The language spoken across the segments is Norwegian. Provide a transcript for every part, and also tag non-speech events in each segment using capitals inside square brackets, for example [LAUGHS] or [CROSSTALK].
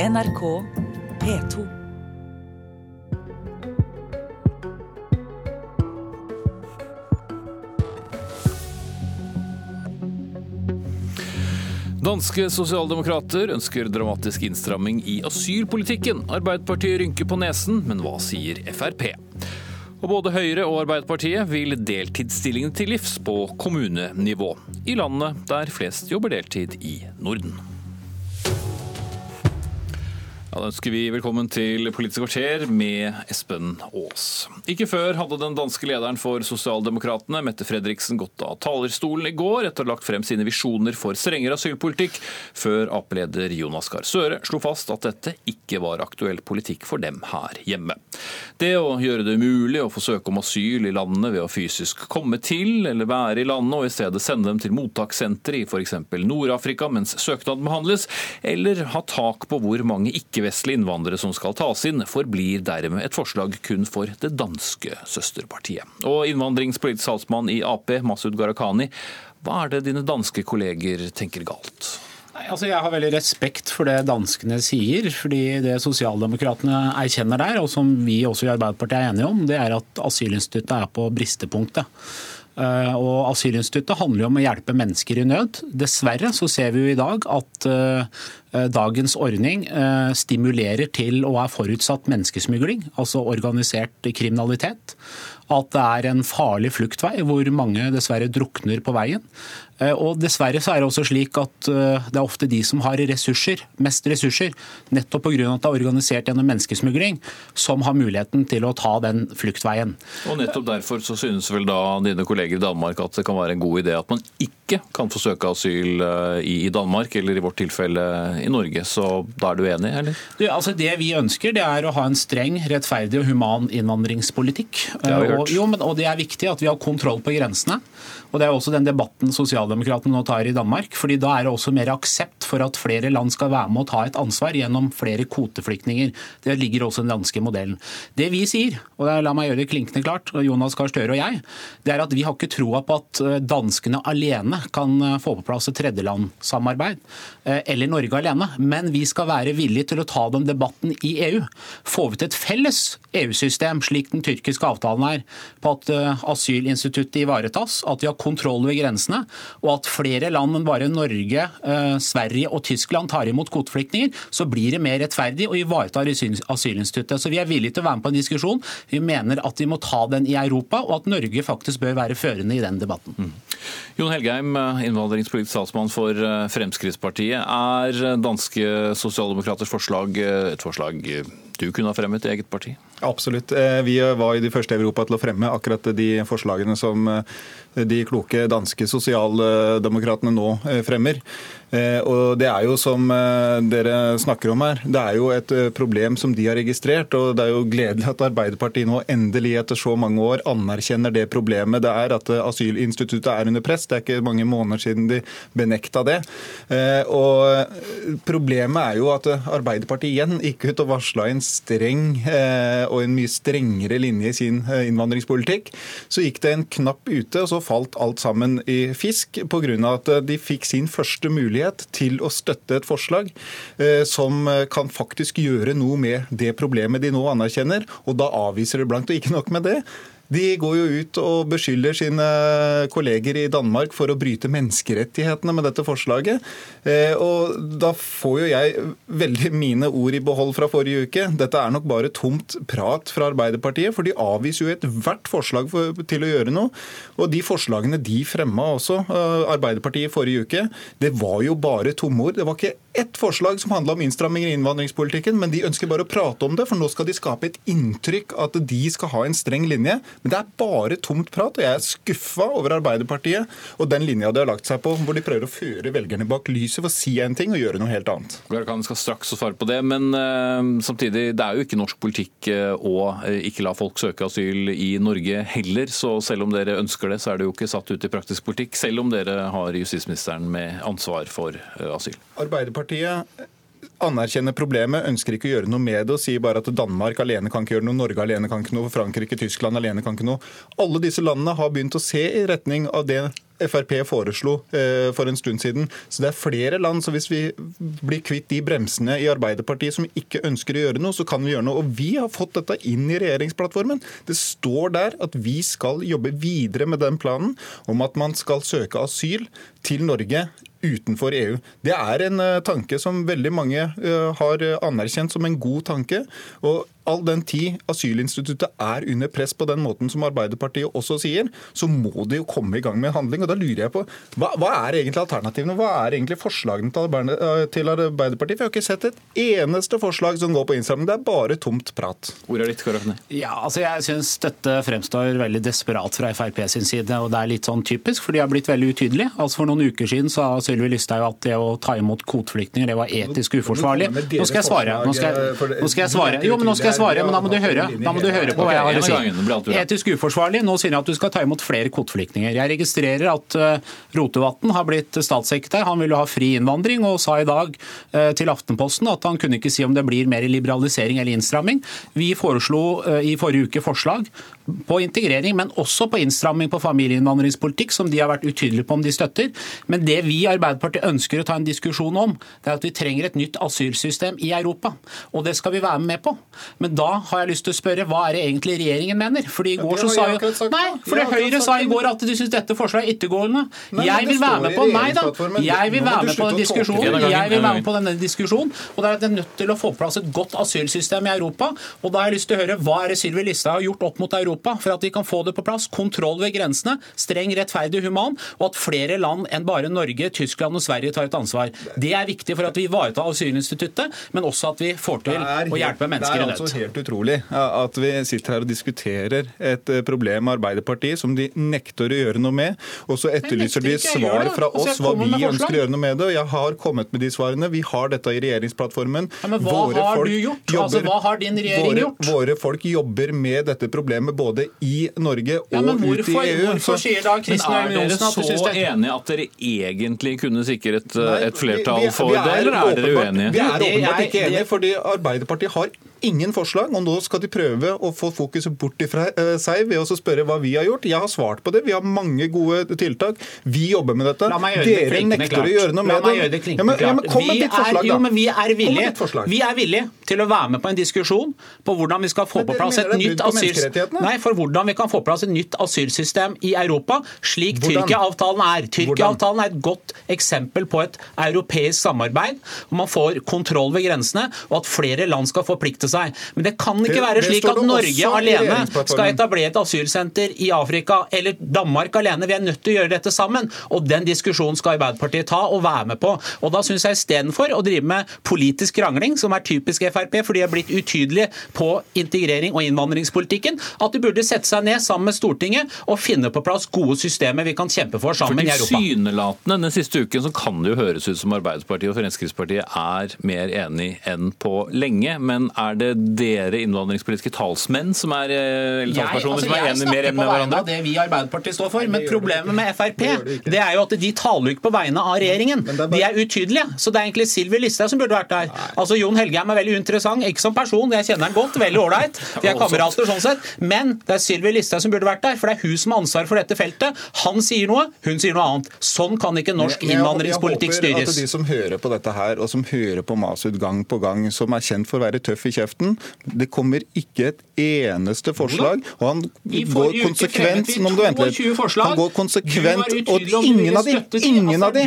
NRK P2. Danske sosialdemokrater ønsker dramatisk innstramming i asylpolitikken. Arbeiderpartiet rynker på nesen, men hva sier Frp? Og både Høyre og Arbeiderpartiet vil deltidsstillingene til livs på kommunenivå. I landet der flest jobber deltid i Norden. Ja, da ønsker vi velkommen til Politisk kvarter med Espen Aas. Ikke før hadde den danske lederen for Sosialdemokratene, Mette Fredriksen, gått av talerstolen i går etter å ha lagt frem sine visjoner for strengere asylpolitikk, før Ap-leder Jonas Gahr Støre slo fast at dette ikke var aktuell politikk for dem her hjemme. Det å gjøre det umulig å få søke om asyl i landet ved å fysisk komme til eller være i landet, og i stedet sende dem til mottakssenter i f.eks. Nord-Afrika mens søknaden behandles, eller ha tak på hvor mange ikke ikke-vestlige innvandrere som skal tas inn, forblir dermed et forslag kun for det danske søsterpartiet. Og innvandringspolitisk salgsmann i Ap, Masud Gharahkhani, hva er det dine danske kolleger tenker galt? Nei, altså jeg har veldig respekt for det danskene sier. fordi Det sosialdemokratene erkjenner der, og som vi også i Arbeiderpartiet er enige om, det er at asylinstituttet er på bristepunktet. Eh, og Asylinstituttet handler jo om å hjelpe mennesker i nød. Dessverre så ser vi jo i dag at eh, dagens ordning eh, stimulerer til og er forutsatt menneskesmugling, altså organisert kriminalitet. At det er en farlig fluktvei hvor mange dessverre drukner på veien. Eh, og Dessverre så er det også slik at eh, det er ofte de som har ressurser, mest ressurser, nettopp pga. at det er organisert gjennom menneskesmugling, som har muligheten til å ta den fluktveien. Og Nettopp derfor så synes vel da dine kolleger i Danmark at det kan være en god idé at man ikke kan få søke asyl eh, i Danmark, eller i vårt tilfelle i Norge. Så da er du enig, eller? Du, altså det vi ønsker, det er å ha en streng, rettferdig og human innvandringspolitikk. Det har vi hørt. Og, jo, men, og det er viktig at vi har kontroll på grensene. Og Det er også den debatten sosialdemokratene nå tar i Danmark. fordi Da er det også mer aksept for at flere land skal være med og ta et ansvar gjennom flere kvoteflyktninger. Det ligger også i den danske modellen. Det vi sier, og la meg gjøre det klinkende klart, Jonas Gahr Støre og jeg, det er at vi har ikke troa på at eh, danskene alene kan eh, få på plass et tredjelandssamarbeid, eh, eller Norge alene. Men vi skal være villige til å ta den debatten i EU. Får vi til et felles EU-system, slik den tyrkiske avtalen er, på at asylinstituttet ivaretas, at vi har kontroll ved grensene, og at flere land enn bare Norge, eh, Sverige og Tyskland tar imot kvoteflyktninger, så blir det mer rettferdig og ivaretar asylinstituttet. Så Vi er villige til å være med på en diskusjon. Vi mener at vi må ta den i Europa, og at Norge faktisk bør være førende i den debatten. Mm. Jon Helgheim, innvandringspolitisk statsmann for eh, Fremskrittspartiet. Er danske sosialdemokraters forslag eh, et forslag du kunne ha fremmet i eget parti? Absolutt. Vi var jo de første i Europa til å fremme akkurat de forslagene som de kloke danske sosialdemokratene nå eh, fremmer. Eh, og Det er jo som eh, dere snakker om her, det er jo et problem som de har registrert. og Det er jo gledelig at Arbeiderpartiet nå endelig etter så mange år anerkjenner det problemet det er at asylinstituttet er under press. Det er ikke mange måneder siden de benekta det. Og Problemet er jo at Arbeiderpartiet igjen gikk ut og varsla en streng og en mye strengere linje i sin innvandringspolitikk. Så gikk det en knapp ute, og så falt alt sammen i fisk pga. at de fikk sin første mulighet til å støtte et forslag eh, som kan faktisk gjøre noe med det problemet de nå anerkjenner, og da avviser det blankt. Og ikke nok med det. De går jo ut og beskylder sine kolleger i Danmark for å bryte menneskerettighetene med dette forslaget. Eh, og da får jo jeg veldig mine ord i behold fra forrige uke. Dette er nok bare tomt prat fra Arbeiderpartiet, for de avviser jo ethvert forslag for, til å gjøre noe. Og de forslagene de fremma også, eh, Arbeiderpartiet forrige uke, det var jo bare tomme ord. Det var ikke ett forslag som handla om innstramminger i innvandringspolitikken, men de ønsker bare å prate om det, for nå skal de skape et inntrykk at de skal ha en streng linje. Men det er bare tomt prat, og jeg er skuffa over Arbeiderpartiet og den linja de har lagt seg på, hvor de prøver å føre velgerne bak lyset for å si en ting og gjøre noe helt annet. Gharkan skal straks svare på det, men uh, samtidig, det er jo ikke norsk politikk uh, å uh, ikke la folk søke asyl i Norge heller. Så selv om dere ønsker det, så er det jo ikke satt ut i praktisk politikk, selv om dere har justisministeren med ansvar for asyl. Arbeiderpartiet anerkjenner problemet, ønsker ikke å gjøre noe med det og sier bare at Danmark alene kan ikke gjøre noe, Norge alene kan ikke noe, Frankrike, Tyskland alene kan ikke noe. Alle disse landene har begynt å se i retning av det Frp foreslo eh, for en stund siden. Så det er flere land. Så hvis vi blir kvitt de bremsene i Arbeiderpartiet som ikke ønsker å gjøre noe, så kan vi gjøre noe. Og vi har fått dette inn i regjeringsplattformen. Det står der at vi skal jobbe videre med den planen om at man skal søke asyl til Norge utenfor EU. Det er en eh, tanke som veldig mange eh, har anerkjent som en god tanke. og All den tid asylinstituttet er under press på den måten som Arbeiderpartiet også sier, så må de jo komme i gang med handling. og Da lurer jeg på, Hva, hva er egentlig alternativene? Hva er egentlig forslagene til Arbeiderpartiet? Vi har ikke sett et eneste forslag som går på innstramming. Det er bare tomt prat. Ordet er ditt, Karafni? Ja, altså Jeg syns dette fremstår veldig desperat fra Frp sin side. og Det er litt sånn typisk, for de har blitt veldig utydelige. Altså For noen uker siden sa Sylvi Listhaug at det å ta imot kvoteflyktninger det var etisk uforsvarlig. Nå skal jeg svare. Nå skal jeg, nå skal jeg svare. Jo, men nå skal jeg svare, men da må du høre, da må du høre på hva jeg har å si. Etisk uforsvarlig. Nå sier jeg at du skal ta imot flere kvoteflyktninger. Jeg registrerer at uh, Rotevatn har blitt statssekretær. Han ville ha fri innvandring og sa i dag uh, til Aftenposten at han kunne ikke si om det blir mer liberalisering eller innstramming. Vi foreslo uh, i forrige uke forslag på integrering, men også på innstramming på familieinnvandringspolitikk, som de har vært utydelige på om de støtter. Men det vi i Arbeiderpartiet ønsker å ta en diskusjon om, det er at vi trenger et nytt asylsystem i Europa. Og det skal vi være med på. Men da har jeg lyst til å spørre hva er det egentlig regjeringen mener? Fordi i går så sa jo Nei, for Høyre sa i går at de syns dette forslaget er yttergående. Jeg vil være med på Nei da. Jeg vil være med på den diskusjonen. Jeg vil være med på denne diskusjonen. Og det er at det er nødt til å få på plass et godt asylsystem i Europa. Og da har jeg lyst til å høre hva er det Sylvi Listhaug har gjort opp mot Europa for at vi kan få det på plass? Kontroll ved grensene, streng, rettferdig, human, og at flere land enn bare Norge, Tyskland og Sverige tar et ansvar. Det er viktig for at vi ivaretar asylinstituttet, men også at vi får til å hjelpe mennesker i nød. Det er altså helt utrolig at vi sitter her og diskuterer et eh, problem med Arbeiderpartiet som de nekter å gjøre noe med. Og så etterlyser de svar fra oss hva vi ønsker å gjøre noe med det. og Jeg har kommet med de svarene. Vi har dette i regjeringsplattformen. Ja, men hva våre har du gjort? Altså, jobber, altså, hva har din regjering våre, gjort? Våre folk jobber med dette problemet både i Norge og ja, hvorfor, ut i EU. Hvorfor sier da Kristin Ørmen Johnsen at du syns det enig enige at dere egentlig kunne sikret et flertall for det, eller er dere uenige? Vi er åpenbart ikke enige, fordi Arbeiderpartiet har ingen forslag, og nå skal de prøve å få fokuset bort fra eh, seg ved å spørre hva vi har gjort. Jeg har svart på det. Vi har mange gode tiltak. Vi jobber med dette. Dere nekter klart. å gjøre noe med det. det ja, men, ja, men kom med ditt forslag, da. Jo, men vi er villige, vi er villige til å være med på en diskusjon på hvordan vi skal få på plass et nytt asylsystem. Nei, for hvordan vi kan få på plass et nytt asylsystem i Europa, slik Tyrkia-avtalen er. Tyrkia-avtalen er et godt eksempel på et europeisk samarbeid, hvor man får kontroll ved grensene, og at flere land skal forplikte seg. Men det kan ikke være slik at Norge alene skal etablere et asylsenter i Afrika, eller Danmark alene. Vi er nødt til å gjøre dette sammen. Og den diskusjonen skal Arbeiderpartiet ta og være med på. Og da syns jeg istedenfor å drive med politisk krangling, som er typisk Frp, for de har blitt utydelige på integrering og innvandringspolitikken, at de burde sette seg ned sammen med Stortinget og finne på plass gode systemer vi kan kjempe for sammen for i Europa. Synelatende den siste uken så kan det jo høres ut som Arbeiderpartiet og Fremskrittspartiet er mer enig enn på lenge. Men er det dere innvandringspolitiske talsmenn som er, eh, eller talspersoner altså, som er enige mer enn med hverandre? Det vi i Arbeiderpartiet står for, men problemet med Frp det er jo at de taler ikke på vegne av regjeringen. De er utydelige. Så det er egentlig Sylvi Listhaug som burde vært der. Altså Jon Helgheim er veldig interessant, ikke som person, jeg kjenner ham godt, veldig ålreit. Vi er [LAUGHS] kamerater sånn sett. Men det er Sylvi Listhaug som burde vært der, for det er hun som har ansvar for dette feltet. Han sier noe, hun sier noe annet. Sånn kan ikke norsk innvandringspolitikk styres. Jeg håper at de som hører på dette her, og som hører på Masud gang på gang, som er kjent for å være tøff i kjeften, det kommer ikke et eneste forslag. Og han går konsekvent Nå må du vente litt. Han går konsekvent og ingen av de ingen av de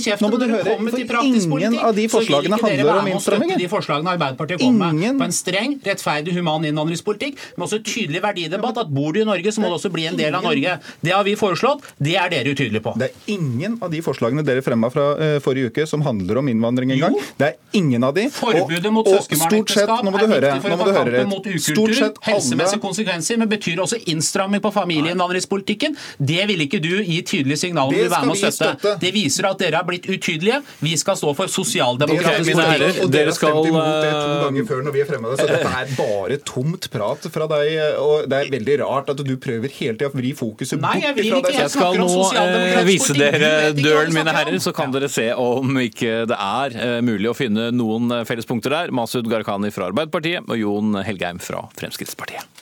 kjeften Nå må du høre, for ingen av de forslagene handler om innstramminger. De forslagene Arbeiderpartiet kommer med på en streng, rettferdig, human innvandringspolitikk, men også tydelig verdidebatt. At bor du i Norge, så må du også bli en del av Norge. Det har vi foreslått. Det er dere utydelige på. Det er ingen av de forslagene dere fremma fra uh, forrige uke som handler om innvandring engang. Det er ingen av de. Forbudet mot søskenbarnekteskap er viktig for å få kampen mot ukultur, helsemessige konsekvenser, men betyr også innstramming på familieinnvandringspolitikken. Det vil ikke du gi tydelige signaler om du vil være med å støtte. støtte. Det viser at dere har blitt utydelige. Vi skal stå for sosialdemokratisk politikk. Og dere skal imot det to ganger før når vi er fremma det, så dette er [LAUGHS] bare tomt prat fra deg. og Det er veldig rart at du prøver hele tida å vri fokuset Nei, bort fra deg. Jeg skal nå eh, vise dere døren, mine herrer, så kan dere se om ikke det er eh, mulig å finne noen eh, fellespunkter der. Masud Gharahkhani fra Arbeiderpartiet og Jon Helgheim fra Fremskrittspartiet.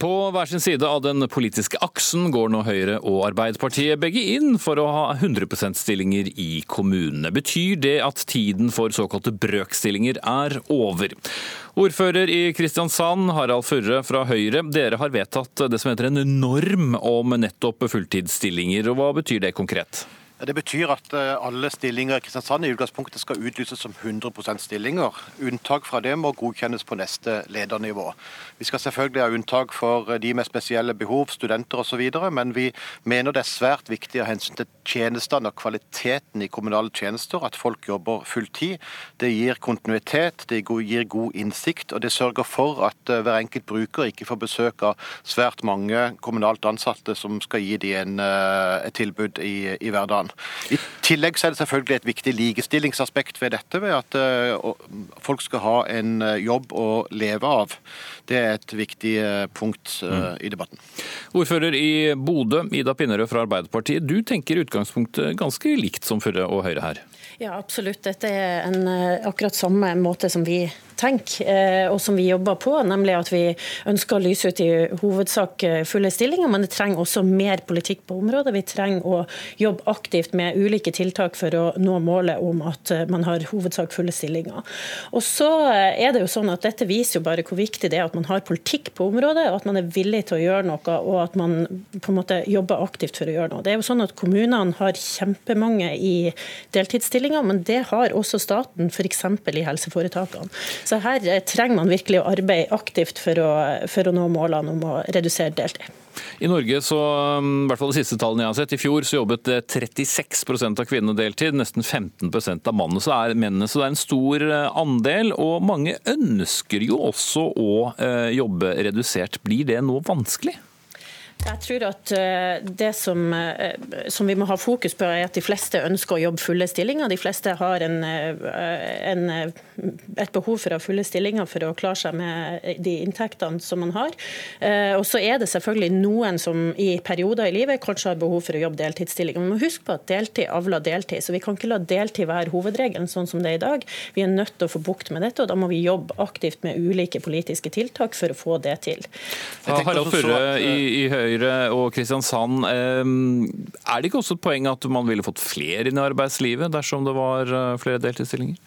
På hver sin side av den politiske aksen går nå Høyre og Arbeiderpartiet begge inn for å ha 100 %-stillinger i kommunene. Betyr det at tiden for såkalte brøkstillinger er over? Ordfører i Kristiansand, Harald Furre fra Høyre. Dere har vedtatt det som heter en norm om nettopp fulltidsstillinger. og Hva betyr det konkret? Det betyr at eh, alle stillinger i Kristiansand i utgangspunktet skal utlyses som 100% stillinger. Unntak fra det må godkjennes på neste ledernivå. Vi skal selvfølgelig ha unntak for eh, de med spesielle behov, studenter osv., men vi mener det er svært viktig av hensyn til tjenestene og kvaliteten i kommunale tjenester at folk jobber fulltid. Det gir kontinuitet, det gir god innsikt, og det sørger for at eh, hver enkelt bruker ikke får besøk av svært mange kommunalt ansatte som skal gi dem et tilbud i, i hverdagen. I tillegg så er det selvfølgelig et viktig likestillingsaspekt ved dette, ved at uh, folk skal ha en eh, jobb å leve av. Det er et viktig uh, punkt uh, i debatten. Ordfører i Bodø, Ida Pinnerød fra Arbeiderpartiet. Du tenker utgangspunktet ganske likt som Furre og Høyre her? Ja, absolutt. Dette er en, akkurat samme måte som vi tenker, og som vi jobber på. Nemlig at vi ønsker å lyse ut i hovedsak fulle stillinger, men det trenger også mer politikk på området. Vi trenger å jobbe aktivt med ulike tiltak for å nå målet om at eh, man har hovedsak fulle stillinger. Og så eh, er det jo sånn at Dette viser jo bare hvor viktig det er at man har politikk på området, og at man er villig til å gjøre noe og at man på en måte jobber aktivt for å gjøre noe. Det er jo sånn at Kommunene har kjempemange i deltidsstillinger, men det har også staten, f.eks. i helseforetakene. Så her eh, trenger man virkelig å arbeide aktivt for å, for å nå målene om å redusere deltid. I Norge, så, um, i hvert fall de siste tallene jeg har sett, i fjor så jobbet 36% av kvinnene deltid, nesten 15 av mannene. Så er mennene, så det er en stor eh, andel. Og mange ønsker jo også å eh, jobbe redusert. Blir det nå vanskelig? Jeg tror at eh, det som, eh, som, vi må ha fokus på, er at de fleste ønsker å jobbe fulle stillinger. De fleste har en, eh, en, et behov for å ha fulle stillinger for å klare seg med de inntektene som man har. Og så er det selvfølgelig noen som i perioder i livet kanskje har behov for å jobbe deltidsstillinger. Vi må huske på at deltid avler deltid, så vi kan ikke la deltid være hovedregelen sånn som det er i dag. Vi er nødt til å få bukt med dette, og da må vi jobbe aktivt med ulike politiske tiltak for å få det til. Harald Furre i, i Høyre Høyre og Kristiansand. Er det ikke også et poeng at man ville fått flere inn i arbeidslivet dersom det var eh, flere deltidsstillinger?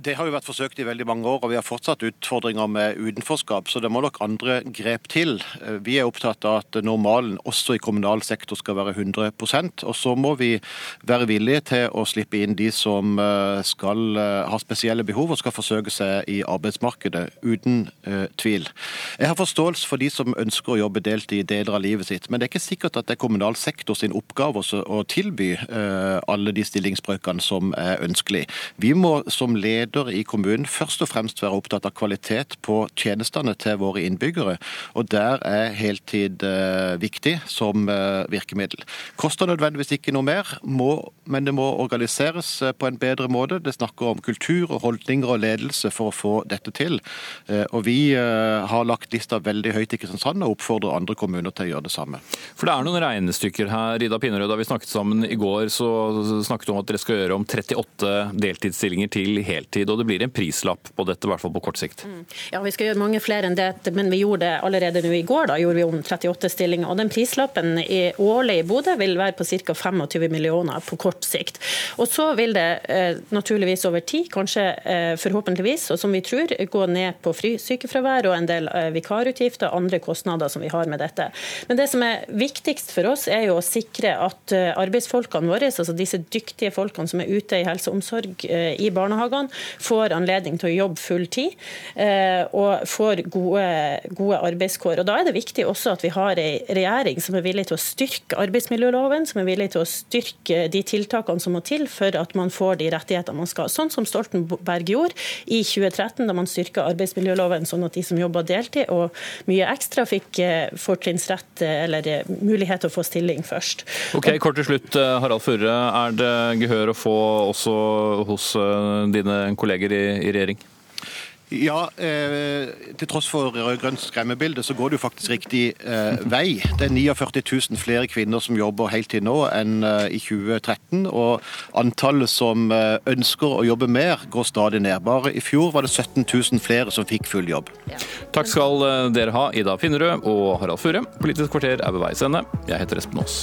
Det har jo vært forsøkt i veldig mange år, og vi har fortsatt utfordringer med utenforskap. Så det må nok andre grep til. Eh, vi er opptatt av at normalen også i kommunal sektor skal være 100% Og så må vi være villige til å slippe inn de som eh, skal eh, ha spesielle behov og skal forsøke seg i arbeidsmarkedet, uten uh, tvil. Jeg har forståelse for de som ønsker å jobbe deltid i deler av livet sitt, men det er ikke sikkert at det er kommunal sektor sin oppgave å tilby uh, alle de stillingsbrøkene som er ønskelig. Vi må som leder leder i kommunen først og fremst være opptatt av kvalitet på tjenestene til våre innbyggere. Og der er heltid eh, viktig som eh, virkemiddel. Koster nødvendigvis ikke noe mer, må, men det må organiseres eh, på en bedre måte. Det snakker om kultur og holdninger og ledelse for å få dette til. Og vi har lagt lista veldig høyt i Kristiansand og oppfordrer andre kommuner til å gjøre det samme. For det er noen regnestykker her. Ida Pinnerød, da vi snakket sammen i går, så snakket du om at dere skal gjøre om 38 deltidsstillinger til heltid tid, og det blir en prislapp på dette, i hvert fall på kort sikt. Mm. Ja, Vi skal gjøre mange flere enn det, men vi gjorde det allerede nå i går. Da gjorde vi om 38 stillinger. og Den prislappen i årlig i Bodø vil være på ca. 25 millioner på kort sikt. Og Så vil det eh, naturligvis over tid, kanskje eh, forhåpentligvis, og som vi tror, gå ned på sykefravær og en del eh, vikarutgifter og andre kostnader som vi har med dette. Men det som er viktigst for oss, er jo å sikre at arbeidsfolkene våre, altså disse dyktige folkene som er ute i helse og omsorg i barnehagene, får anledning til å jobbe full tid eh, og får gode, gode, arbeidskår. Og Da er det viktig også at vi har en regjering som er villig til å styrke arbeidsmiljøloven, som er villig til å styrke de tiltakene som må til for at man får de rettighetene man skal. Sånn som Stoltenberg gjorde i 2013, da man styrka arbeidsmiljøloven sånn at de som jobba deltid og mye ekstra, fikk eh, fortrinnsrett eh, eller mulighet til å få stilling først. Ok, Kort til slutt, Harald Furre. Er det gehør å få også hos dine kolleger i, i regjering? Ja, eh, til tross for rød-grønt skremmebilde, så går det jo faktisk riktig eh, vei. Det er 49 000 flere kvinner som jobber heltid nå enn eh, i 2013. Og antallet som eh, ønsker å jobbe mer, går stadig ned. Bare i fjor var det 17 000 flere som fikk full jobb. Takk skal eh, dere ha, Ida Finnerød og Harald Fure. Politisk kvarter er ved veis ende. Jeg heter Espen Aas.